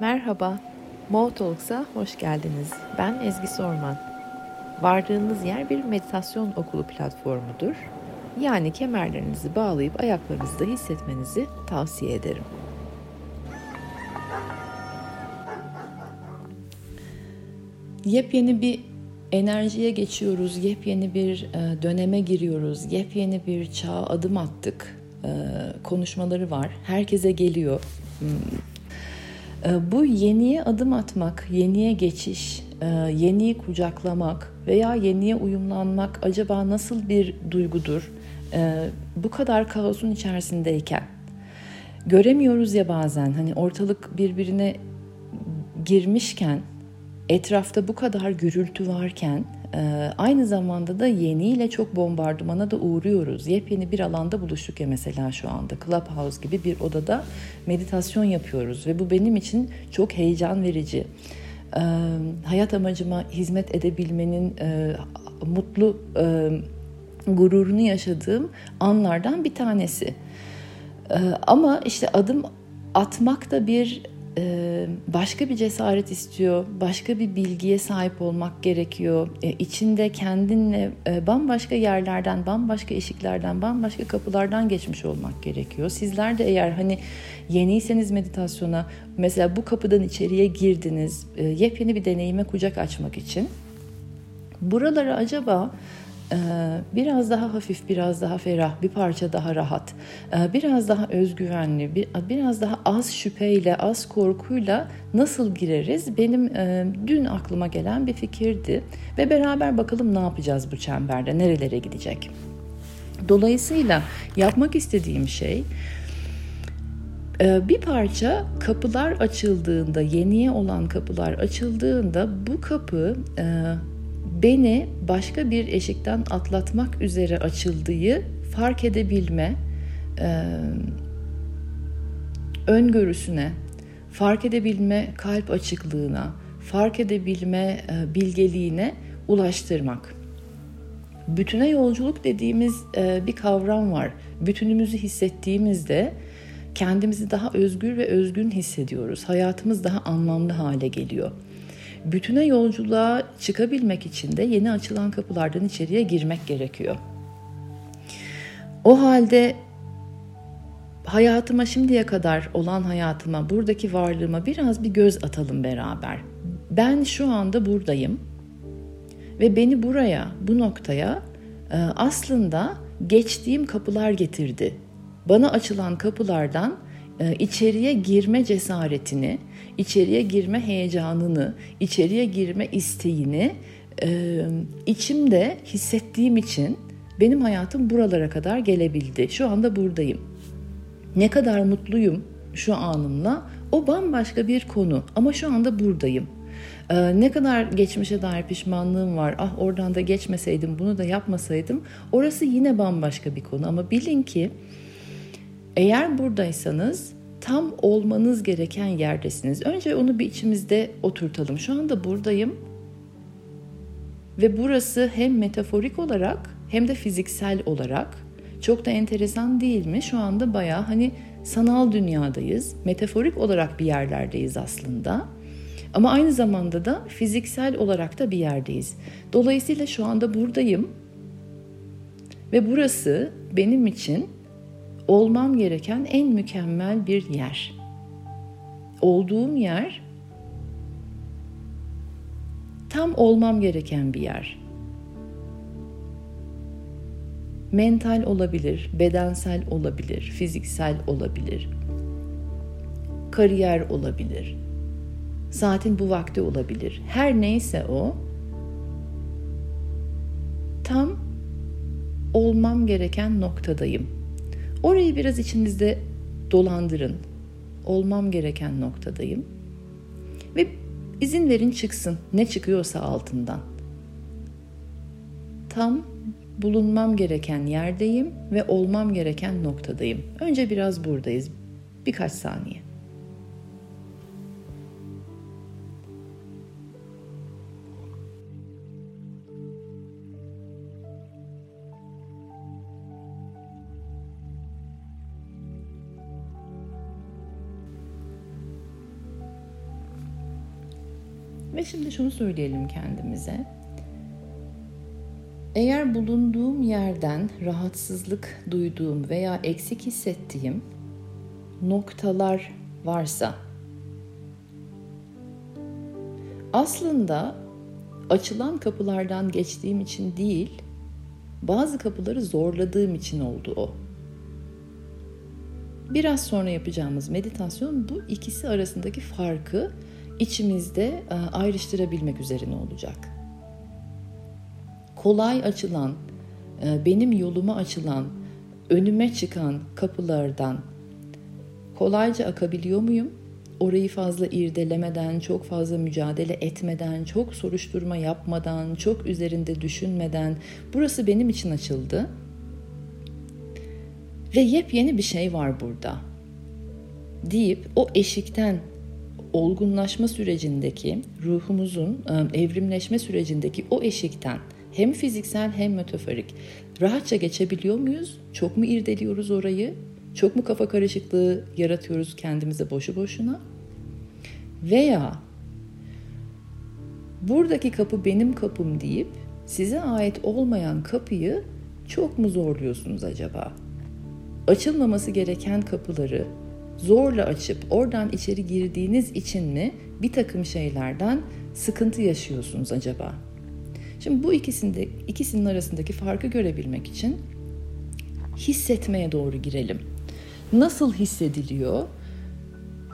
Merhaba, Mo Talks'a hoş geldiniz. Ben Ezgi Sorman. Vardığınız yer bir meditasyon okulu platformudur. Yani kemerlerinizi bağlayıp ayaklarınızda hissetmenizi tavsiye ederim. Yepyeni bir enerjiye geçiyoruz, yepyeni bir e, döneme giriyoruz, yepyeni bir çağa adım attık e, konuşmaları var. Herkese geliyor. Hmm. E, bu yeniye adım atmak, yeniye geçiş, yeniyi kucaklamak veya yeniye uyumlanmak acaba nasıl bir duygudur? Bu kadar kaosun içerisindeyken göremiyoruz ya bazen hani ortalık birbirine girmişken etrafta bu kadar gürültü varken e, aynı zamanda da yeniyle çok bombardımana da uğruyoruz. Yepyeni bir alanda buluştuk ya mesela şu anda Clubhouse gibi bir odada meditasyon yapıyoruz ve bu benim için çok heyecan verici. E, hayat amacıma hizmet edebilmenin e, mutlu gururunu yaşadığım anlardan bir tanesi. Ama işte adım atmak da bir ee, başka bir cesaret istiyor, başka bir bilgiye sahip olmak gerekiyor. E, içinde kendinle e, bambaşka yerlerden, bambaşka eşiklerden, bambaşka kapılardan geçmiş olmak gerekiyor. Sizler de eğer hani yeniyseniz meditasyona, mesela bu kapıdan içeriye girdiniz, e, yepyeni bir deneyime kucak açmak için buraları acaba biraz daha hafif, biraz daha ferah, bir parça daha rahat, ee, biraz daha özgüvenli, biraz daha az şüpheyle, az korkuyla nasıl gireriz? Benim e, dün aklıma gelen bir fikirdi ve beraber bakalım ne yapacağız bu çemberde, nerelere gidecek? Dolayısıyla yapmak istediğim şey e, bir parça kapılar açıldığında, yeniye olan kapılar açıldığında bu kapı e, beni başka bir eşikten atlatmak üzere açıldığı fark edebilme e, öngörüsüne, fark edebilme kalp açıklığına, fark edebilme e, bilgeliğine ulaştırmak. Bütüne yolculuk dediğimiz e, bir kavram var. Bütünümüzü hissettiğimizde kendimizi daha özgür ve özgün hissediyoruz. Hayatımız daha anlamlı hale geliyor bütüne yolculuğa çıkabilmek için de yeni açılan kapılardan içeriye girmek gerekiyor. O halde hayatıma şimdiye kadar olan hayatıma, buradaki varlığıma biraz bir göz atalım beraber. Ben şu anda buradayım ve beni buraya, bu noktaya e, aslında geçtiğim kapılar getirdi. Bana açılan kapılardan e, içeriye girme cesaretini, içeriye girme heyecanını, içeriye girme isteğini e, içimde hissettiğim için benim hayatım buralara kadar gelebildi. Şu anda buradayım. Ne kadar mutluyum şu anımla o bambaşka bir konu ama şu anda buradayım. Ee, ne kadar geçmişe dair pişmanlığım var. Ah oradan da geçmeseydim, bunu da yapmasaydım. Orası yine bambaşka bir konu ama bilin ki eğer buradaysanız tam olmanız gereken yerdesiniz. Önce onu bir içimizde oturtalım. Şu anda buradayım ve burası hem metaforik olarak hem de fiziksel olarak çok da enteresan değil mi? Şu anda baya hani sanal dünyadayız. Metaforik olarak bir yerlerdeyiz aslında. Ama aynı zamanda da fiziksel olarak da bir yerdeyiz. Dolayısıyla şu anda buradayım ve burası benim için olmam gereken en mükemmel bir yer. Olduğum yer tam olmam gereken bir yer. Mental olabilir, bedensel olabilir, fiziksel olabilir. Kariyer olabilir. Saatin bu vakti olabilir. Her neyse o tam olmam gereken noktadayım Orayı biraz içinizde dolandırın. Olmam gereken noktadayım. Ve izin verin çıksın ne çıkıyorsa altından. Tam bulunmam gereken yerdeyim ve olmam gereken noktadayım. Önce biraz buradayız. Birkaç saniye. Ve şimdi şunu söyleyelim kendimize. Eğer bulunduğum yerden rahatsızlık duyduğum veya eksik hissettiğim noktalar varsa aslında açılan kapılardan geçtiğim için değil, bazı kapıları zorladığım için oldu o. Biraz sonra yapacağımız meditasyon bu ikisi arasındaki farkı içimizde e, ayrıştırabilmek üzerine olacak. Kolay açılan, e, benim yoluma açılan, önüme çıkan kapılardan kolayca akabiliyor muyum? Orayı fazla irdelemeden, çok fazla mücadele etmeden, çok soruşturma yapmadan, çok üzerinde düşünmeden burası benim için açıldı. Ve yepyeni bir şey var burada. deyip o eşikten olgunlaşma sürecindeki ruhumuzun e, evrimleşme sürecindeki o eşikten hem fiziksel hem metaforik rahatça geçebiliyor muyuz? Çok mu irdeliyoruz orayı? Çok mu kafa karışıklığı yaratıyoruz kendimize boşu boşuna? Veya buradaki kapı benim kapım deyip size ait olmayan kapıyı çok mu zorluyorsunuz acaba? Açılmaması gereken kapıları zorla açıp oradan içeri girdiğiniz için mi bir takım şeylerden sıkıntı yaşıyorsunuz acaba? Şimdi bu ikisinde ikisinin arasındaki farkı görebilmek için hissetmeye doğru girelim. Nasıl hissediliyor?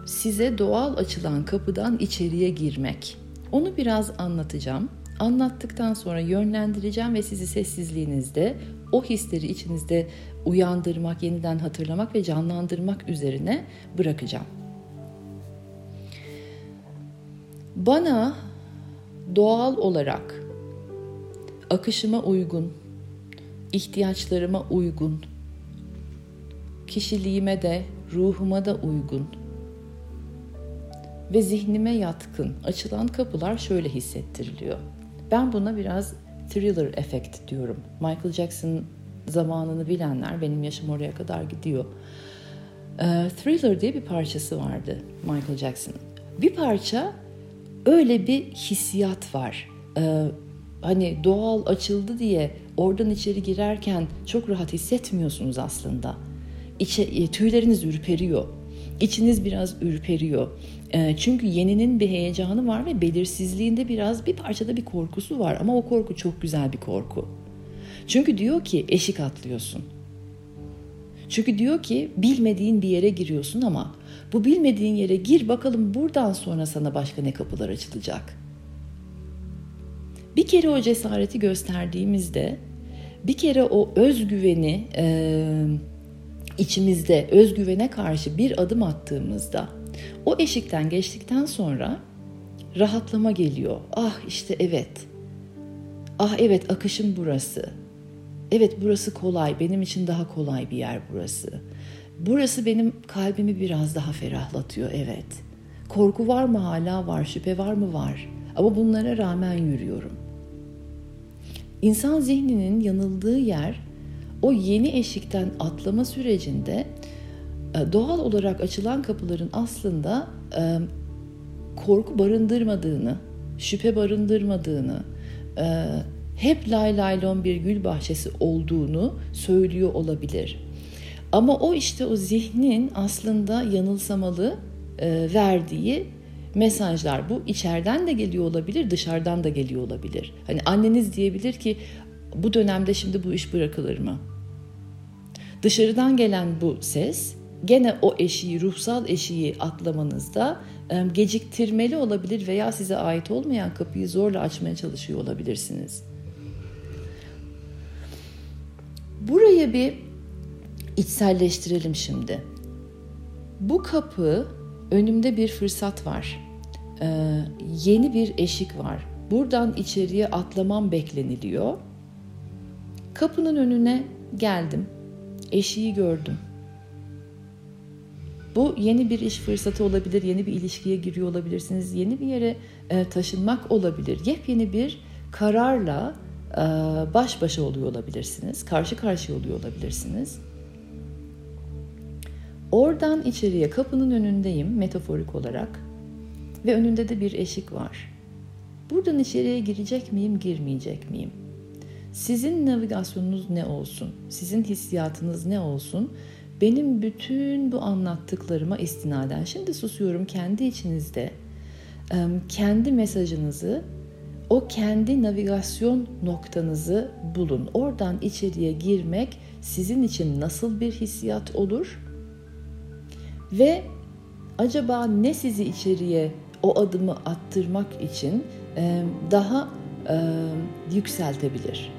Size doğal açılan kapıdan içeriye girmek. Onu biraz anlatacağım. Anlattıktan sonra yönlendireceğim ve sizi sessizliğinizde o hisleri içinizde uyandırmak, yeniden hatırlamak ve canlandırmak üzerine bırakacağım. Bana doğal olarak akışıma uygun, ihtiyaçlarıma uygun, kişiliğime de, ruhuma da uygun ve zihnime yatkın açılan kapılar şöyle hissettiriliyor. Ben buna biraz thriller efekt diyorum. Michael Jackson zamanını bilenler benim yaşım oraya kadar gidiyor. E, thriller diye bir parçası vardı Michael Jackson'ın. Bir parça öyle bir hissiyat var. E, hani doğal açıldı diye oradan içeri girerken çok rahat hissetmiyorsunuz aslında. İçe, e, tüyleriniz ürperiyor. İçiniz biraz ürperiyor. E, çünkü yeninin bir heyecanı var ve belirsizliğinde biraz bir parçada bir korkusu var ama o korku çok güzel bir korku. Çünkü diyor ki eşik atlıyorsun. Çünkü diyor ki bilmediğin bir yere giriyorsun ama bu bilmediğin yere gir bakalım buradan sonra sana başka ne kapılar açılacak. Bir kere o cesareti gösterdiğimizde, bir kere o özgüveni e, içimizde özgüvene karşı bir adım attığımızda, o eşikten geçtikten sonra rahatlama geliyor. Ah işte evet. Ah evet akışım burası. Evet burası kolay, benim için daha kolay bir yer burası. Burası benim kalbimi biraz daha ferahlatıyor, evet. Korku var mı hala var, şüphe var mı var. Ama bunlara rağmen yürüyorum. İnsan zihninin yanıldığı yer o yeni eşikten atlama sürecinde e, doğal olarak açılan kapıların aslında e, korku barındırmadığını, şüphe barındırmadığını, e, hep lay laylon bir gül bahçesi olduğunu söylüyor olabilir. Ama o işte o zihnin aslında yanılsamalı e, verdiği mesajlar. Bu içeriden de geliyor olabilir, dışarıdan da geliyor olabilir. Hani anneniz diyebilir ki bu dönemde şimdi bu iş bırakılır mı? Dışarıdan gelen bu ses gene o eşiği, ruhsal eşiği atlamanızda e, geciktirmeli olabilir veya size ait olmayan kapıyı zorla açmaya çalışıyor olabilirsiniz. Buraya bir içselleştirelim şimdi. Bu kapı önümde bir fırsat var. Ee, yeni bir eşik var. Buradan içeriye atlamam bekleniliyor. Kapının önüne geldim. Eşiği gördüm. Bu yeni bir iş fırsatı olabilir, yeni bir ilişkiye giriyor olabilirsiniz, yeni bir yere e, taşınmak olabilir. Yepyeni bir kararla baş başa oluyor olabilirsiniz, karşı karşıya oluyor olabilirsiniz. Oradan içeriye kapının önündeyim metaforik olarak ve önünde de bir eşik var. Buradan içeriye girecek miyim, girmeyecek miyim? Sizin navigasyonunuz ne olsun? Sizin hissiyatınız ne olsun? Benim bütün bu anlattıklarıma istinaden şimdi susuyorum kendi içinizde kendi mesajınızı o kendi navigasyon noktanızı bulun. Oradan içeriye girmek sizin için nasıl bir hissiyat olur? Ve acaba ne sizi içeriye o adımı attırmak için daha yükseltebilir?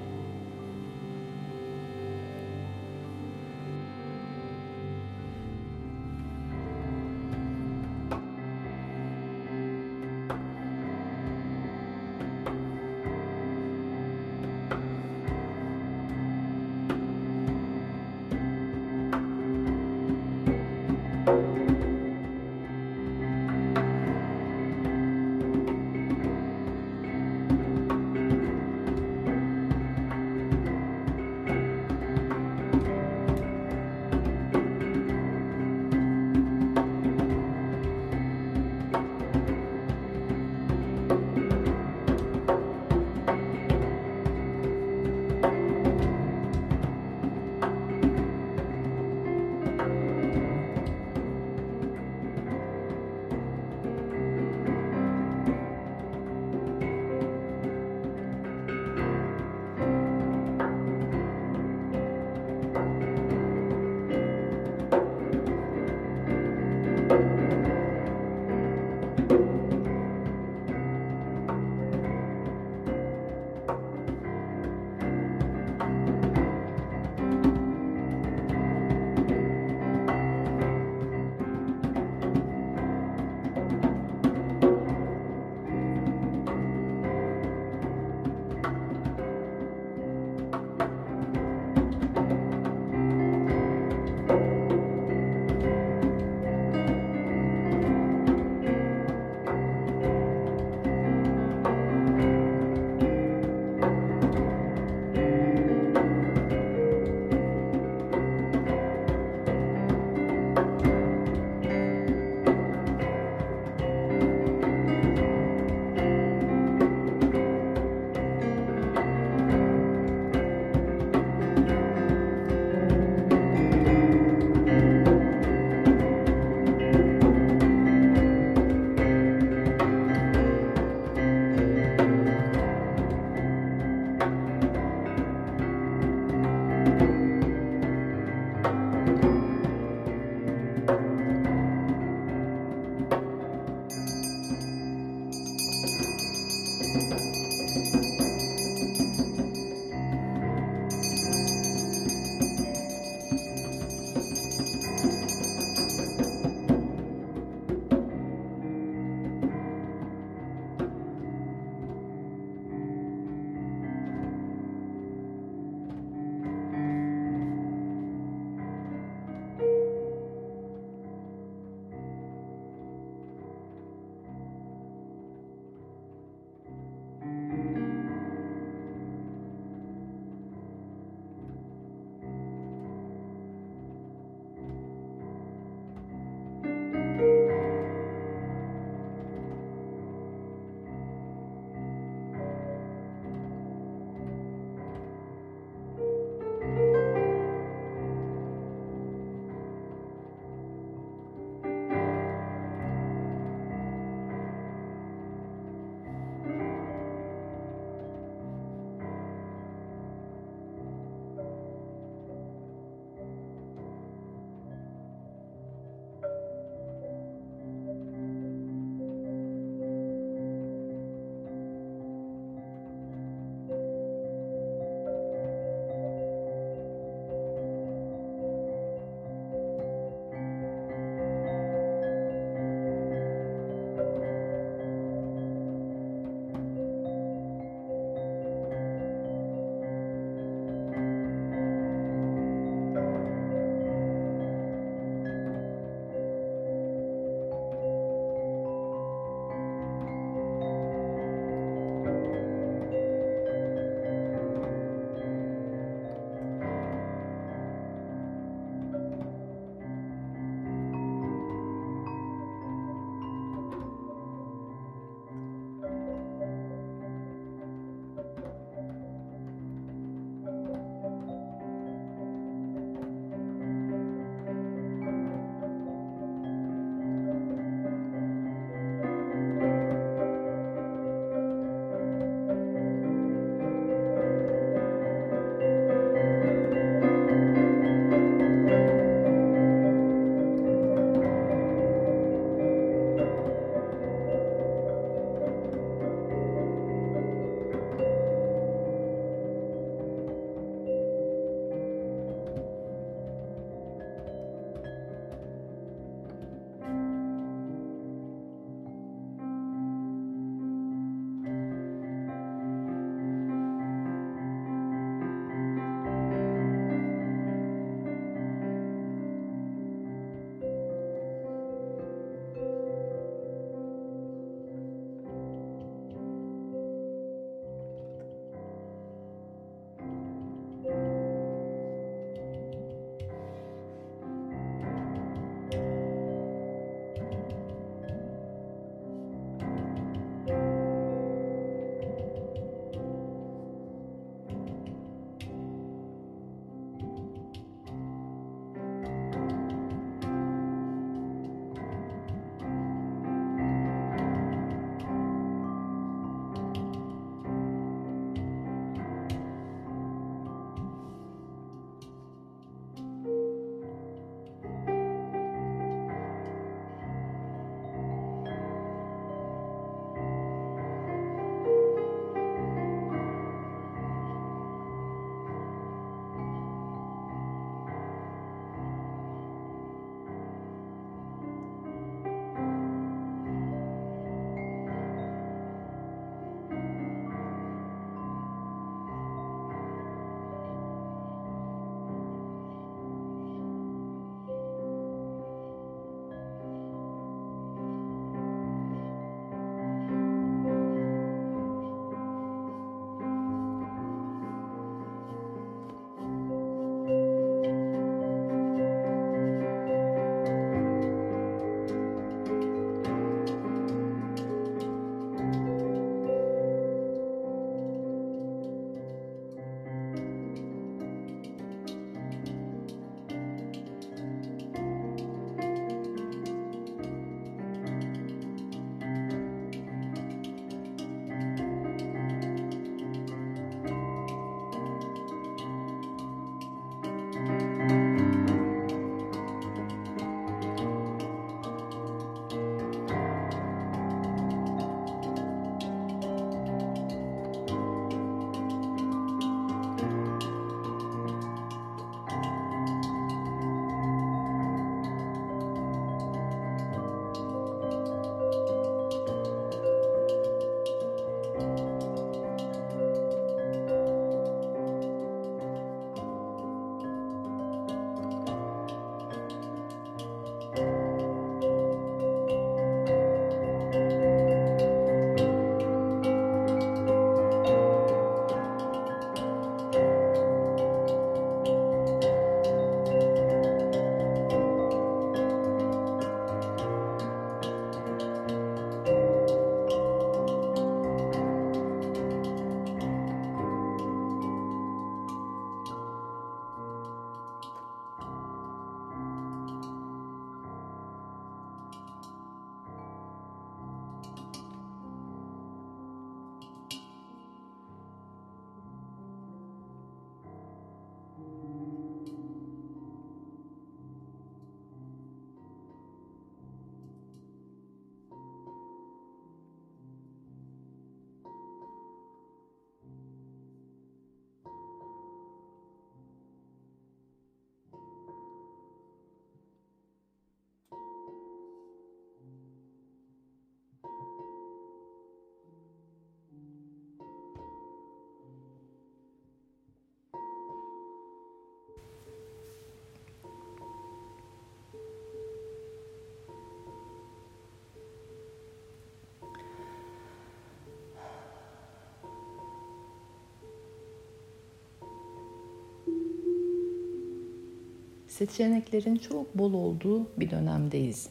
Seçeneklerin çok bol olduğu bir dönemdeyiz.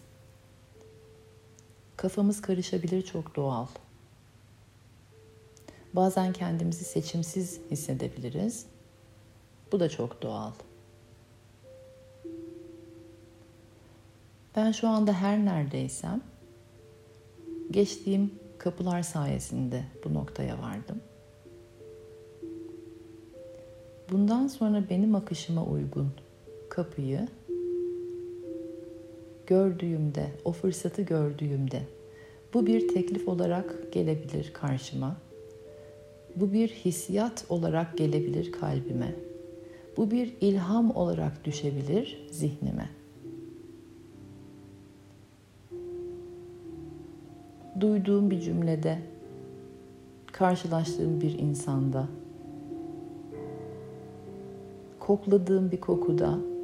Kafamız karışabilir çok doğal. Bazen kendimizi seçimsiz hissedebiliriz. Bu da çok doğal. Ben şu anda her neredeysem geçtiğim kapılar sayesinde bu noktaya vardım. Bundan sonra benim akışıma uygun kapıyı gördüğümde, o fırsatı gördüğümde bu bir teklif olarak gelebilir karşıma. Bu bir hissiyat olarak gelebilir kalbime. Bu bir ilham olarak düşebilir zihnime. Duyduğum bir cümlede, karşılaştığım bir insanda, kokladığım bir kokuda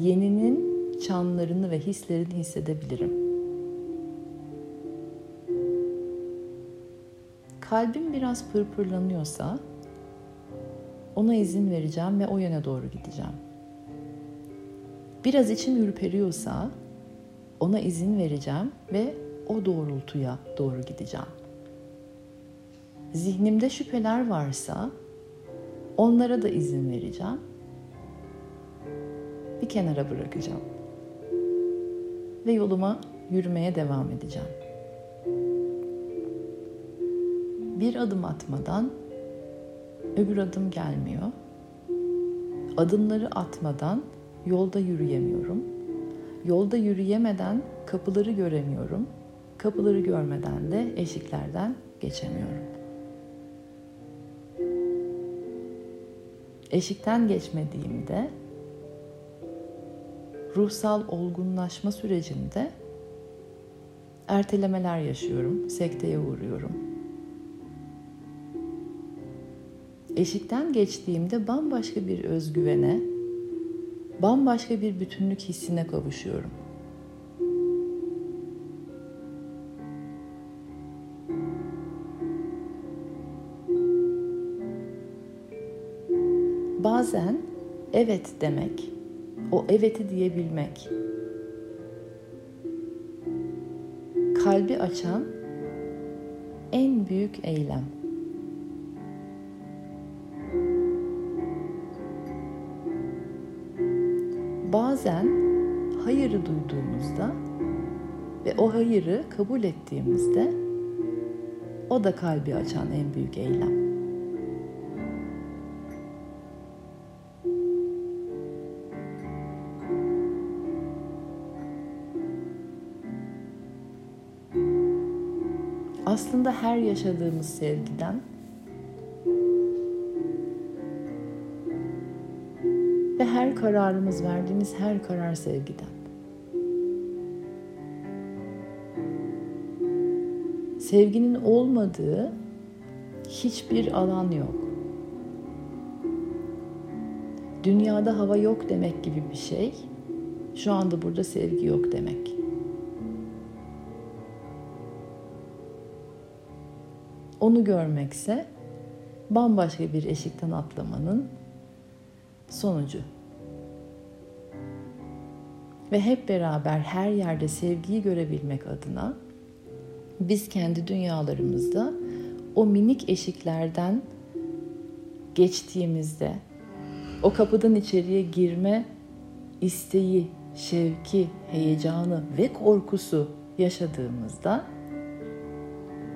yeninin çanlarını ve hislerini hissedebilirim. Kalbim biraz pırpırlanıyorsa ona izin vereceğim ve o yöne doğru gideceğim. Biraz içim ürperiyorsa ona izin vereceğim ve o doğrultuya doğru gideceğim. Zihnimde şüpheler varsa onlara da izin vereceğim. Bir kenara bırakacağım. Ve yoluma yürümeye devam edeceğim. Bir adım atmadan öbür adım gelmiyor. Adımları atmadan yolda yürüyemiyorum. Yolda yürüyemeden kapıları göremiyorum. Kapıları görmeden de eşiklerden geçemiyorum. Eşikten geçmediğimde ruhsal olgunlaşma sürecinde ertelemeler yaşıyorum, sekteye uğruyorum. Eşikten geçtiğimde bambaşka bir özgüvene, bambaşka bir bütünlük hissine kavuşuyorum. Bazen evet demek, o eveti diyebilmek, kalbi açan en büyük eylem. Bazen hayırı duyduğumuzda ve o hayırı kabul ettiğimizde o da kalbi açan en büyük eylem. Aslında her yaşadığımız sevgiden ve her kararımız verdiğimiz her karar sevgiden. Sevginin olmadığı hiçbir alan yok. Dünyada hava yok demek gibi bir şey. Şu anda burada sevgi yok demek. Onu görmekse bambaşka bir eşikten atlamanın sonucu. Ve hep beraber her yerde sevgiyi görebilmek adına biz kendi dünyalarımızda o minik eşiklerden geçtiğimizde o kapıdan içeriye girme isteği, şevki, heyecanı ve korkusu yaşadığımızda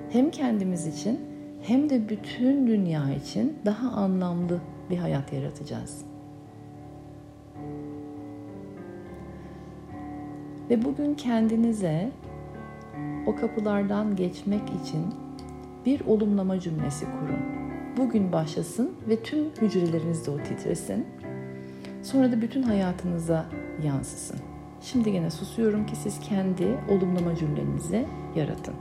hem kendimiz için hem de bütün dünya için daha anlamlı bir hayat yaratacağız. Ve bugün kendinize o kapılardan geçmek için bir olumlama cümlesi kurun. Bugün başlasın ve tüm hücrelerinizde o titresin. Sonra da bütün hayatınıza yansısın. Şimdi yine susuyorum ki siz kendi olumlama cümlenizi yaratın.